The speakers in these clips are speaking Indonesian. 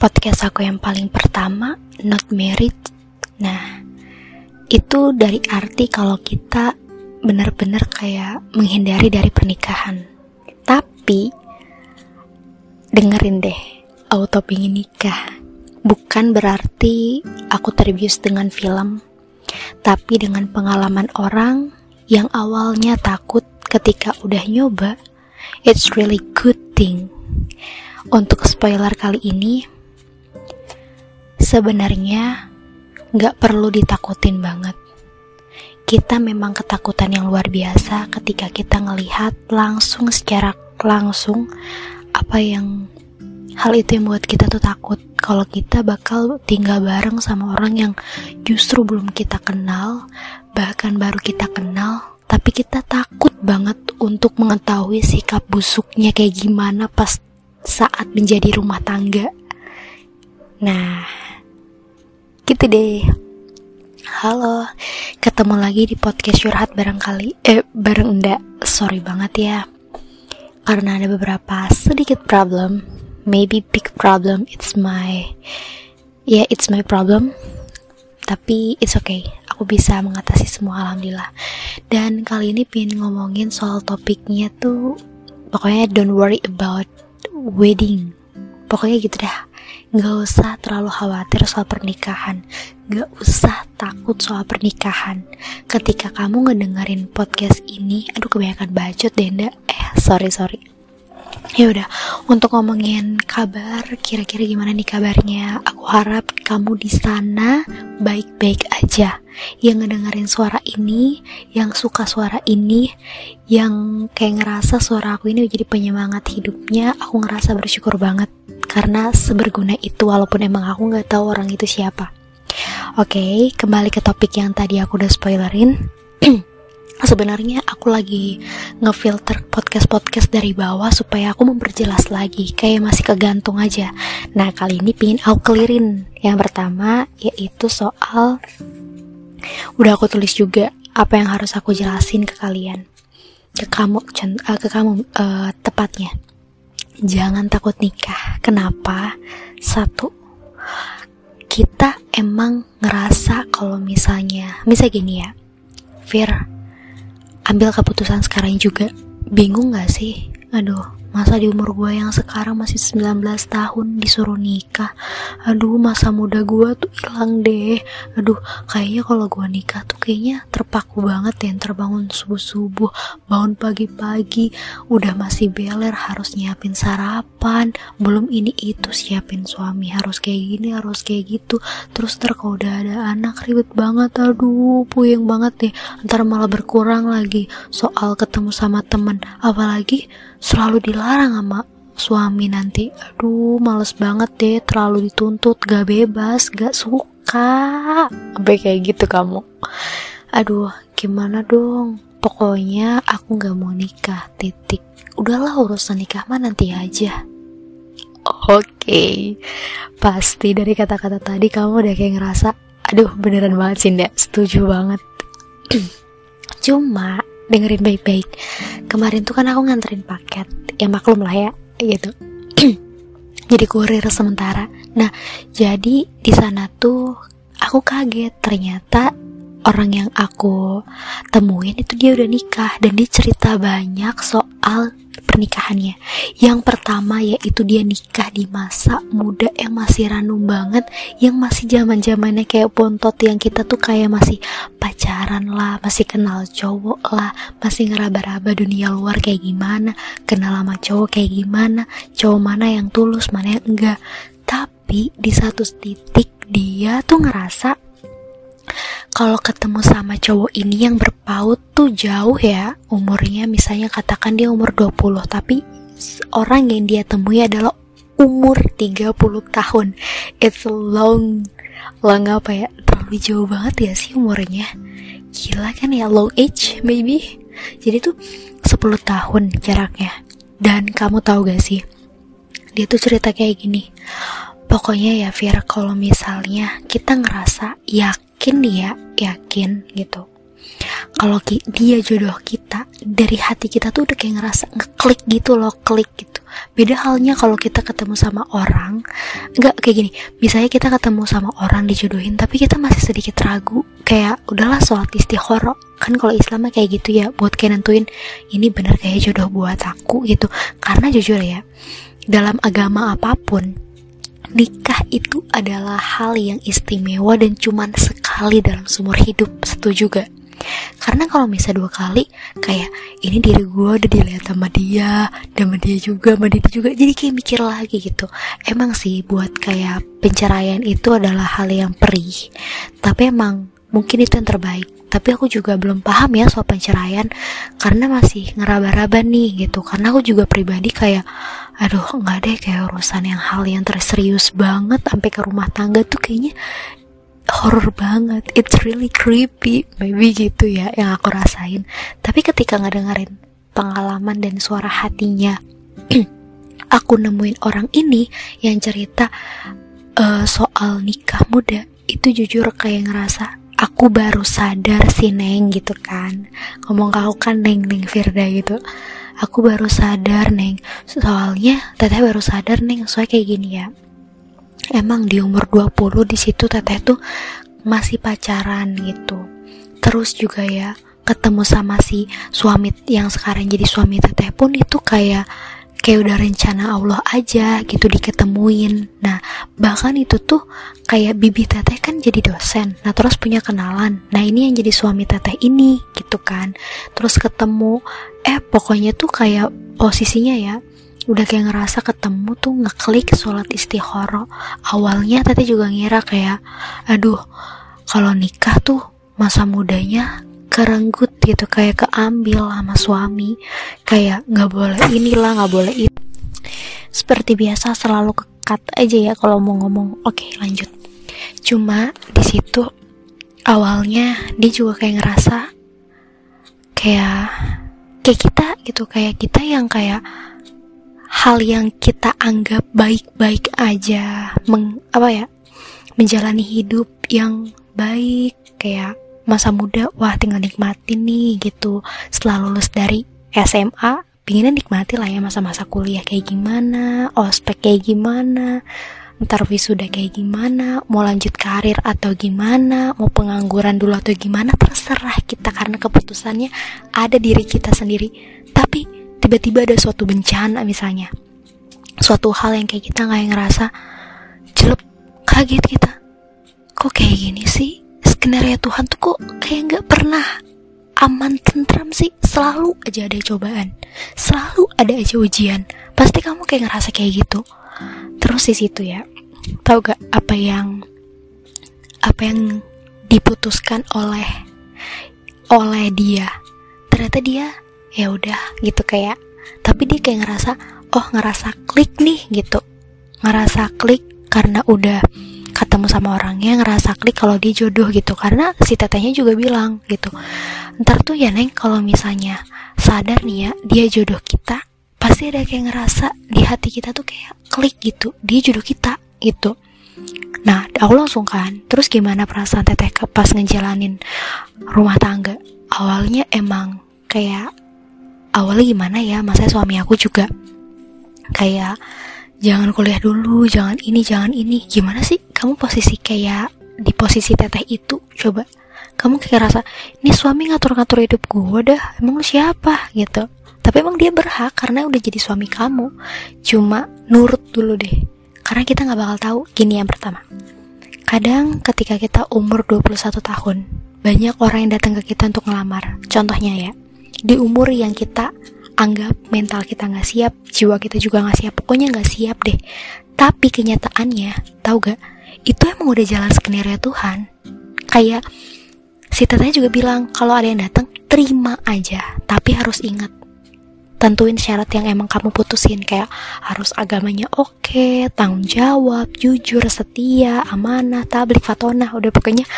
podcast aku yang paling pertama, Not Married. Nah, itu dari arti kalau kita benar-benar kayak menghindari dari pernikahan. Tapi, dengerin deh, auto pingin nikah. Bukan berarti aku terbius dengan film, tapi dengan pengalaman orang yang awalnya takut ketika udah nyoba. It's really good thing. Untuk spoiler kali ini, Sebenarnya nggak perlu ditakutin banget. Kita memang ketakutan yang luar biasa ketika kita ngelihat langsung secara langsung apa yang hal itu yang buat kita tuh takut kalau kita bakal tinggal bareng sama orang yang justru belum kita kenal, bahkan baru kita kenal, tapi kita takut banget untuk mengetahui sikap busuknya kayak gimana pas saat menjadi rumah tangga. Nah, gitu deh. Halo, ketemu lagi di podcast Curhat barangkali. Eh, bareng enggak, sorry banget ya. Karena ada beberapa sedikit problem. Maybe big problem, it's my Ya, yeah, it's my problem. Tapi it's okay, aku bisa mengatasi semua alhamdulillah. Dan kali ini pengen ngomongin soal topiknya tuh Pokoknya don't worry about wedding. Pokoknya gitu dah Gak usah terlalu khawatir soal pernikahan. Gak usah takut soal pernikahan. Ketika kamu ngedengerin podcast ini Aduh kebanyakan bacot deh ndak Eh sorry sorry. Ya udah untuk ngomongin kabar kira-kira gimana nih kabarnya? Aku harap kamu di sana baik-baik aja. Yang ngedengerin suara ini yang suka suara ini yang kayak ngerasa suara aku ini jadi penyemangat hidupnya aku ngerasa bersyukur banget karena seberguna itu walaupun emang aku nggak tahu orang itu siapa. Oke okay, kembali ke topik yang tadi aku udah spoilerin. Sebenarnya aku lagi ngefilter podcast-podcast dari bawah supaya aku memperjelas lagi kayak masih kegantung aja. Nah kali ini pingin aku clearin yang pertama yaitu soal udah aku tulis juga apa yang harus aku jelasin ke kalian. Ke kamu uh, ke kamu uh, tepatnya jangan takut nikah. Kenapa? Satu kita emang ngerasa kalau misalnya misal gini ya Fir ambil keputusan sekarang juga. Bingung gak sih? Aduh Masa di umur gue yang sekarang masih 19 tahun disuruh nikah. Aduh masa muda gue tuh hilang deh. Aduh kayaknya kalau gue nikah tuh kayaknya terpaku banget ya Terbangun subuh-subuh Bangun pagi-pagi. Udah masih beler harus nyiapin sarapan. Belum ini itu siapin suami Harus kayak gini harus kayak gitu. Terus ntar kalau udah ada anak ribet banget. Aduh puyeng banget deh. Ntar malah berkurang lagi Soal ketemu sama temen. Apalagi selalu dilarang sama suami nanti. Aduh males banget deh terlalu dituntut gak bebas gak suka. Sampai kayak gitu kamu. Aduh gimana dong? Pokoknya aku gak mau nikah titik. Udahlah urusan nikah mah nanti aja. Oke, okay. pasti dari kata-kata tadi kamu udah kayak ngerasa, aduh beneran banget sih, setuju banget. Cuma dengerin baik-baik. Kemarin tuh kan aku nganterin paket ya maklum lah ya gitu. Jadi kurir sementara. Nah jadi di sana tuh aku kaget ternyata orang yang aku temuin itu dia udah nikah dan dia cerita banyak soal pernikahannya. Yang pertama yaitu dia nikah di masa muda yang masih ranum banget, yang masih zaman zamannya kayak bontot yang kita tuh kayak masih pacaran lah, masih kenal cowok lah, masih ngeraba-raba dunia luar kayak gimana, kenal sama cowok kayak gimana, cowok mana yang tulus, mana yang enggak. Tapi di satu titik dia tuh ngerasa kalau ketemu sama cowok ini yang berpaut tuh jauh ya umurnya misalnya katakan dia umur 20 tapi orang yang dia temui adalah umur 30 tahun. It's long long apa ya? Terlalu jauh banget ya sih umurnya. Gila kan ya long age maybe. Jadi tuh 10 tahun jaraknya. Dan kamu tahu gak sih dia tuh cerita kayak gini. Pokoknya ya Fir kalau misalnya kita ngerasa yakin yakin dia yakin gitu. Kalau dia jodoh kita dari hati kita tuh udah kayak ngerasa ngeklik gitu loh klik gitu. Beda halnya kalau kita ketemu sama orang nggak kayak gini. Misalnya kita ketemu sama orang dijodohin tapi kita masih sedikit ragu kayak udahlah sholat istiqoroh kan kalau Islam kayak gitu ya buat kayak nentuin ini bener kayak jodoh buat aku gitu. Karena jujur ya dalam agama apa pun nikah itu adalah hal yang istimewa dan cuman sekali dalam seumur hidup setuju gak karena kalau misalnya dua kali kayak ini diri gue udah dilihat sama dia sama dia juga sama dia juga jadi kayak mikir lagi gitu. Emang sih buat kayak penceraian itu adalah hal yang perih. Tapi emang mungkin itu yang terbaik. Tapi aku juga belum paham ya soal penceraian karena masih ngeraba-raba nih gitu. Karena aku juga pribadi kayak aduh nggak deh kayak urusan yang hal yang terserius banget sampai ke rumah tangga tuh kayaknya horror banget. It's really creepy. Maybe gitu ya yang aku rasain. Tapi ketika ngedengerin pengalaman dan suara hatinya aku nemuin orang ini yang cerita uh, soal nikah muda itu jujur kayak ngerasa aku baru sadar si Neng gitu kan. Ngomong kau kan Neng Neng Firda gitu. Aku baru sadar Neng. Soalnya teteh baru sadar Neng soalnya kayak gini ya emang di umur 20 di situ teteh tuh masih pacaran gitu. Terus juga ya ketemu sama si suami yang sekarang jadi suami teteh pun itu kayak kayak udah rencana Allah aja gitu diketemuin. Nah bahkan itu tuh kayak bibi teteh kan jadi dosen nah terus punya kenalan. Nah ini yang jadi suami teteh ini gitu kan. Terus ketemu eh pokoknya tuh kayak posisinya ya udah kayak ngerasa ketemu tuh ngeklik sholat istihoro awalnya teteh juga ngira kayak aduh kalau nikah tuh masa mudanya kerenggut gitu kayak keambil sama suami. Kayak nggak boleh inilah nggak boleh itu seperti biasa selalu kekat aja ya kalau mau ngomong. Oke lanjut. Cuma di situ awalnya dia juga kayak ngerasa kayak kayak kita gitu kayak kita yang kayak hal yang kita anggap baik-baik aja meng, apa ya menjalani hidup yang baik kayak masa muda wah tinggal nikmatin nih gitu. Setelah lulus dari SMA pinginnya nikmati lah ya masa-masa kuliah kayak gimana ospek kayak gimana ntar wisuda kayak gimana mau lanjut karir atau gimana mau pengangguran dulu atau gimana terserah kita karena keputusannya ada diri kita sendiri. Tapi tiba-tiba ada suatu bencana misalnya. Suatu hal yang kayak kita nggak ngerasa celup kaget kita. Kok kayak gini sih? Skenario Tuhan tuh kok kayak nggak pernah aman tentram sih. Selalu aja ada cobaan. Selalu ada aja ujian. Pasti kamu kayak ngerasa kayak gitu. Terus di situ ya tau gak apa yang apa yang diputuskan oleh oleh dia? Ternyata dia ya udah gitu kayak tapi dia kayak ngerasa oh ngerasa klik nih gitu. Ngerasa klik karena udah ketemu sama orangnya ngerasa klik kalau dia jodoh gitu. Karena si tetehnya juga bilang gitu ntar tuh ya neng kalau misalnya sadar nih ya dia jodoh kita pasti ada kayak ngerasa di hati kita tuh kayak klik gitu dia jodoh kita gitu. Nah aku langsung kan terus gimana perasaan teteh pas ngejalanin rumah tangga? Awalnya emang kayak awalnya gimana ya masa suami aku juga kayak jangan kuliah dulu, jangan ini, jangan ini. Gimana sih kamu posisi kayak di posisi teteh itu? Coba kamu kayak rasa ini suami ngatur-ngatur hidup gue dah, emang lu siapa gitu. Tapi emang dia berhak karena udah jadi suami kamu. Cuma nurut dulu deh. Karena kita nggak bakal tahu. Gini yang pertama. Kadang ketika kita umur 21 tahun, banyak orang yang datang ke kita untuk ngelamar. Contohnya ya, di umur yang kita anggap mental kita nggak siap, jiwa kita juga nggak siap, pokoknya nggak siap deh. Tapi kenyataannya, tahu gak? Itu emang udah jalan skenario Tuhan. Kayak si tetanya juga bilang kalau ada yang datang terima aja, tapi harus ingat tentuin syarat yang emang kamu putusin kayak harus agamanya oke, tanggung jawab, jujur, setia, amanah, tablik, fatona, udah pokoknya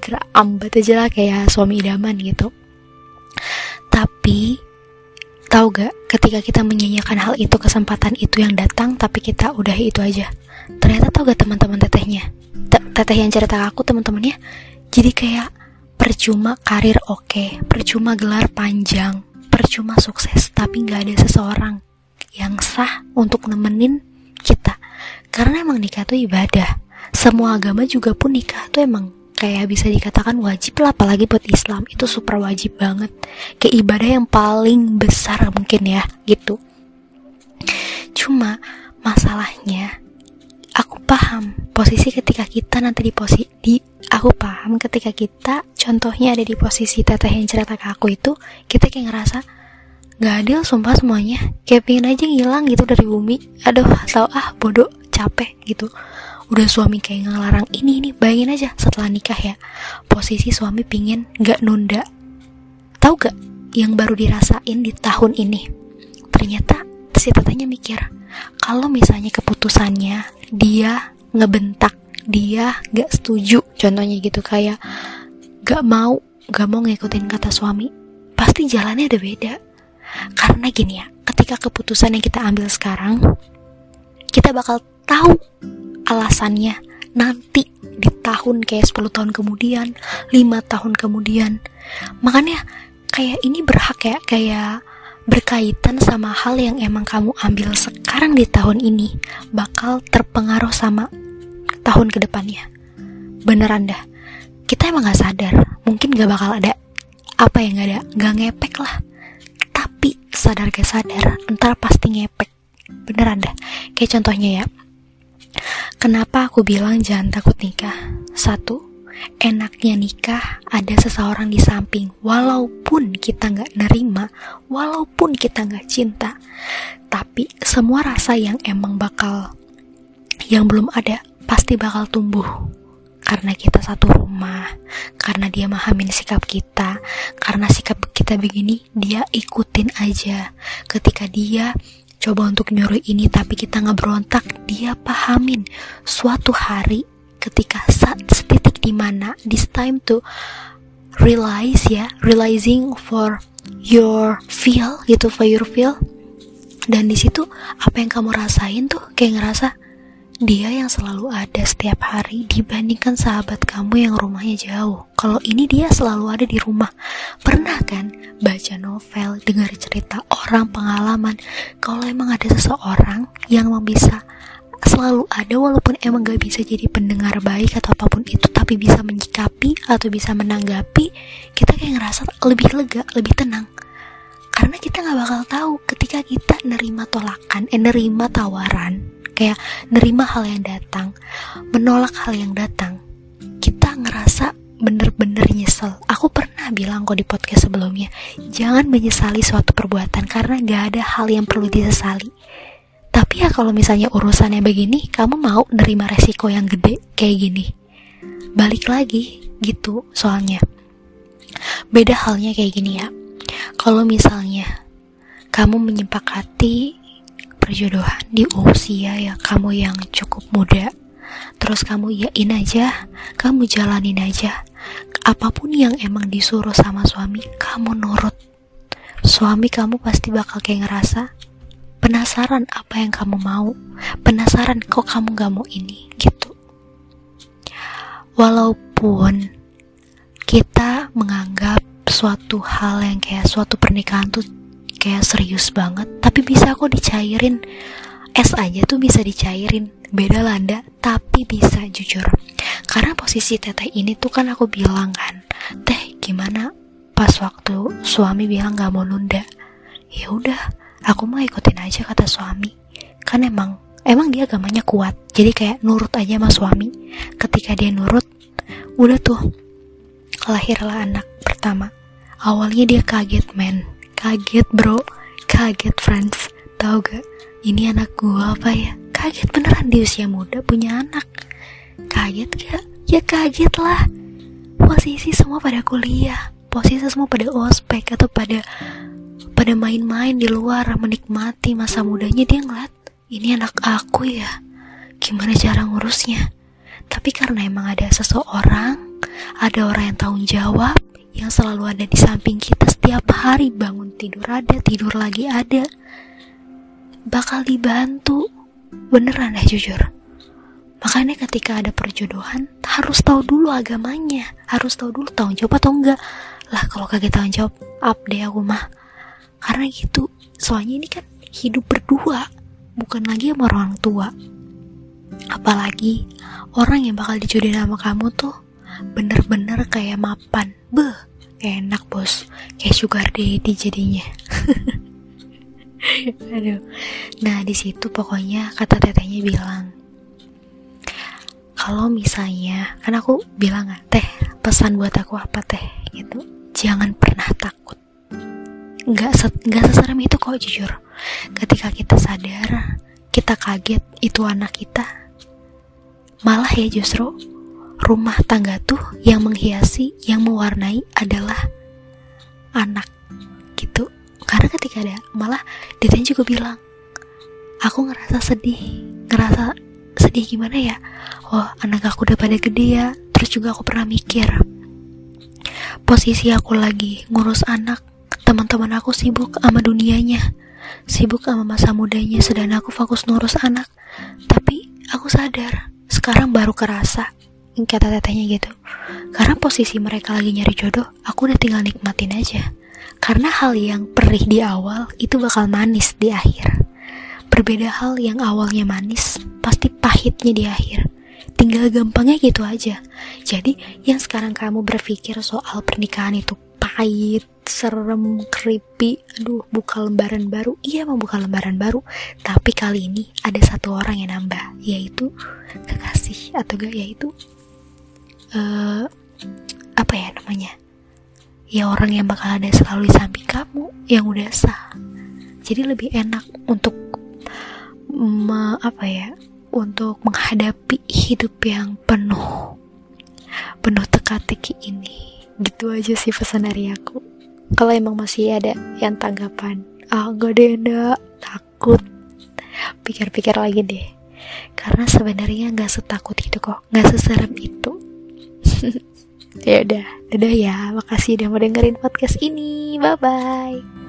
gerak ambat aja lah kayak suami idaman gitu. Tapi Tahu gak, ketika kita menyanyikan hal itu, kesempatan itu yang datang, tapi kita udah itu aja. Ternyata tau gak teman-teman tetehnya? Teteh yang cerita aku teman-temannya, jadi kayak percuma karir oke, okay, percuma gelar panjang, percuma sukses, tapi gak ada seseorang yang sah untuk nemenin kita karena emang nikah tuh ibadah semua agama juga pun nikah tuh emang kayak bisa dikatakan wajib lah apalagi buat Islam itu super wajib banget. Kayak ibadah yang paling besar mungkin ya gitu. Cuma masalahnya aku paham posisi ketika kita nanti di posisi aku paham ketika kita contohnya ada di posisi teteh yang cerita ke aku itu kita kayak ngerasa nggak adil sumpah semuanya. Kayak pengen aja ngilang gitu dari bumi. Aduh tau ah bodoh capek gitu udah suami kayak ngelarang ini ini bayangin aja setelah nikah ya. Posisi suami pingin nggak nunda. Tahu gak yang baru dirasain di tahun ini? Ternyata si tetehnya mikir kalau misalnya keputusannya dia ngebentak dia gak setuju contohnya gitu kayak gak mau gak mau ngikutin kata suami pasti jalannya ada beda. Karena gini ya ketika keputusan yang kita ambil sekarang kita bakal tahu alasannya nanti di tahun kayak 10 tahun kemudian 5 tahun kemudian makanya kayak ini berhak ya kayak berkaitan sama hal yang emang kamu ambil sekarang di tahun ini bakal terpengaruh sama tahun ke depannya. Beneran dah, kita emang gak sadar, mungkin gak bakal ada apa yang gak ada, gak ngepek lah. Tapi sadar gak sadar, entar pasti ngepek. Beneran dah, kayak contohnya ya. Kenapa aku bilang jangan takut nikah? Satu, enaknya nikah ada seseorang di samping walaupun kita nggak nerima walaupun kita nggak cinta tapi semua rasa yang emang bakal yang belum ada pasti bakal tumbuh karena kita satu rumah, karena dia memahami sikap kita, karena sikap kita begini, dia ikutin aja. Ketika dia coba untuk nyuruh ini tapi kita nggak berontak, dia pahamin. Suatu hari ketika saat setitik di mana this time to realize ya realizing for your feel gitu for your feel dan di situ apa yang kamu rasain tuh kayak ngerasa dia yang selalu ada setiap hari dibandingkan sahabat kamu yang rumahnya jauh. Kalau ini dia selalu ada di rumah. Pernah kan baca novel, dengar cerita orang, pengalaman. Kalau emang ada seseorang yang mau bisa selalu ada walaupun emang gak bisa jadi pendengar baik atau apa pun itu tapi bisa menyikapi atau bisa menanggapi kita kayak ngerasa lebih lega lebih tenang karena kita nggak bakal tahu ketika kita nerima tolakan eh nerima tawaran kayak nerima hal yang datang menolak hal yang datang kita ngerasa bener-bener nyesel aku pernah bilang kok di podcast sebelumnya jangan menyesali suatu perbuatan karena gak ada hal yang perlu disesali tapi ya kalau misalnya urusannya begini, kamu mau nerima resiko yang gede kayak gini. Balik lagi gitu soalnya. Beda halnya kayak gini ya. Kalau misalnya kamu menyepakati perjodohan di usia ya kamu yang cukup muda, terus kamu yain aja, kamu jalanin aja. Apa pun yang emang disuruh sama suami, kamu nurut. Suami kamu pasti bakal kayak ngerasa penasaran apa yang kamu mau penasaran kok kamu gak mau ini gitu walaupun kita menganggap suatu hal yang kayak suatu pernikahan tuh kayak serius banget tapi bisa kok dicairin. Es aja tuh bisa dicairin beda landa tapi bisa jujur. Karena posisi teteh ini tuh kan aku bilang kan teh gimana? Pas waktu suami bilang gak mau nunda. Ya udah aku mau ikutin aja kata suami. Kan emang emang dia agamanya kuat jadi kayak nurut aja sama suami. Ketika dia nurut udah tuh lahirlah anak pertama. Awalnya dia kaget men kaget bro. Kaget friends. Tau gak? Ini anak gua apa ya? Kaget beneran di usia muda punya anak. Kaget gak? Ya kaget lah. Posisi semua pada kuliah posisi semua pada ospek atau pada pada main-main di luar menikmati masa mudanya dia ngeliat ini anak aku ya. Gimana cara ngurusnya? Tapi karena emang ada seseorang ada orang yang tanggung jawab yang selalu ada di samping kita setiap hari bangun tidur ada tidur lagi ada. Bakal dibantu. Beneran ya jujur. Makanya ketika ada perjodohan harus tahu dulu agamanya. Harus tahu dulu tanggung jawab atau enggak. Lah kalau kaget tanggung jawab up deh aku mah. Karena gitu soalnya ini kan hidup berdua bukan lagi sama orang tua. Apalagi orang yang bakal dijodohin sama kamu tuh bener-bener kayak mapan. Beh enak bos. Kayak sugar daddy jadinya. Aduh. Nah di situ pokoknya kata tetenya bilang kalau misalnya kan aku bilang teh pesan buat aku apa teh? Gitu. Jangan pernah takut. Nggak se nggak seserem itu kok jujur. Ketika kita sadar kita kaget itu anak kita. Malah ya justru rumah tangga tuh yang menghiasi yang mewarnai adalah anak gitu. Karena ketika ada malah dia juga bilang aku ngerasa sedih ngerasa sedih gimana ya? Oh anak aku udah pada gede ya terus juga aku pernah mikir posisi aku lagi ngurus anak teman-teman aku sibuk sama dunianya sibuk sama masa mudanya sedang aku fokus ngurus anak. Tapi aku sadar sekarang baru kerasa kata tetenya gitu. Karena posisi mereka lagi nyari jodoh aku udah tinggal nikmatin aja. Karena hal yang perih di awal itu bakal manis di akhir. Berbeda hal yang awalnya manis pasti pahitnya di akhir. Tinggal gampangnya gitu aja. Jadi yang sekarang kamu berpikir soal pernikahan itu pahit serem, creepy, aduh buka lembaran baru, iya mau buka lembaran baru, tapi kali ini ada satu orang yang nambah, yaitu kekasih atau gak yaitu uh, apa ya namanya, ya orang yang bakal ada selalu di samping kamu yang udah sah, jadi lebih enak untuk me, apa ya, untuk menghadapi hidup yang penuh penuh teka-teki ini. Gitu aja sih pesan dari aku. Kalau emang masih ada yang tanggapan ah gak deh enggak takut. Pikir-pikir lagi deh. Karena sebenarnya nggak setakut itu kok. Nggak seserem itu ya udah dadah ya. Makasih udah mau dengerin podcast ini. Bye bye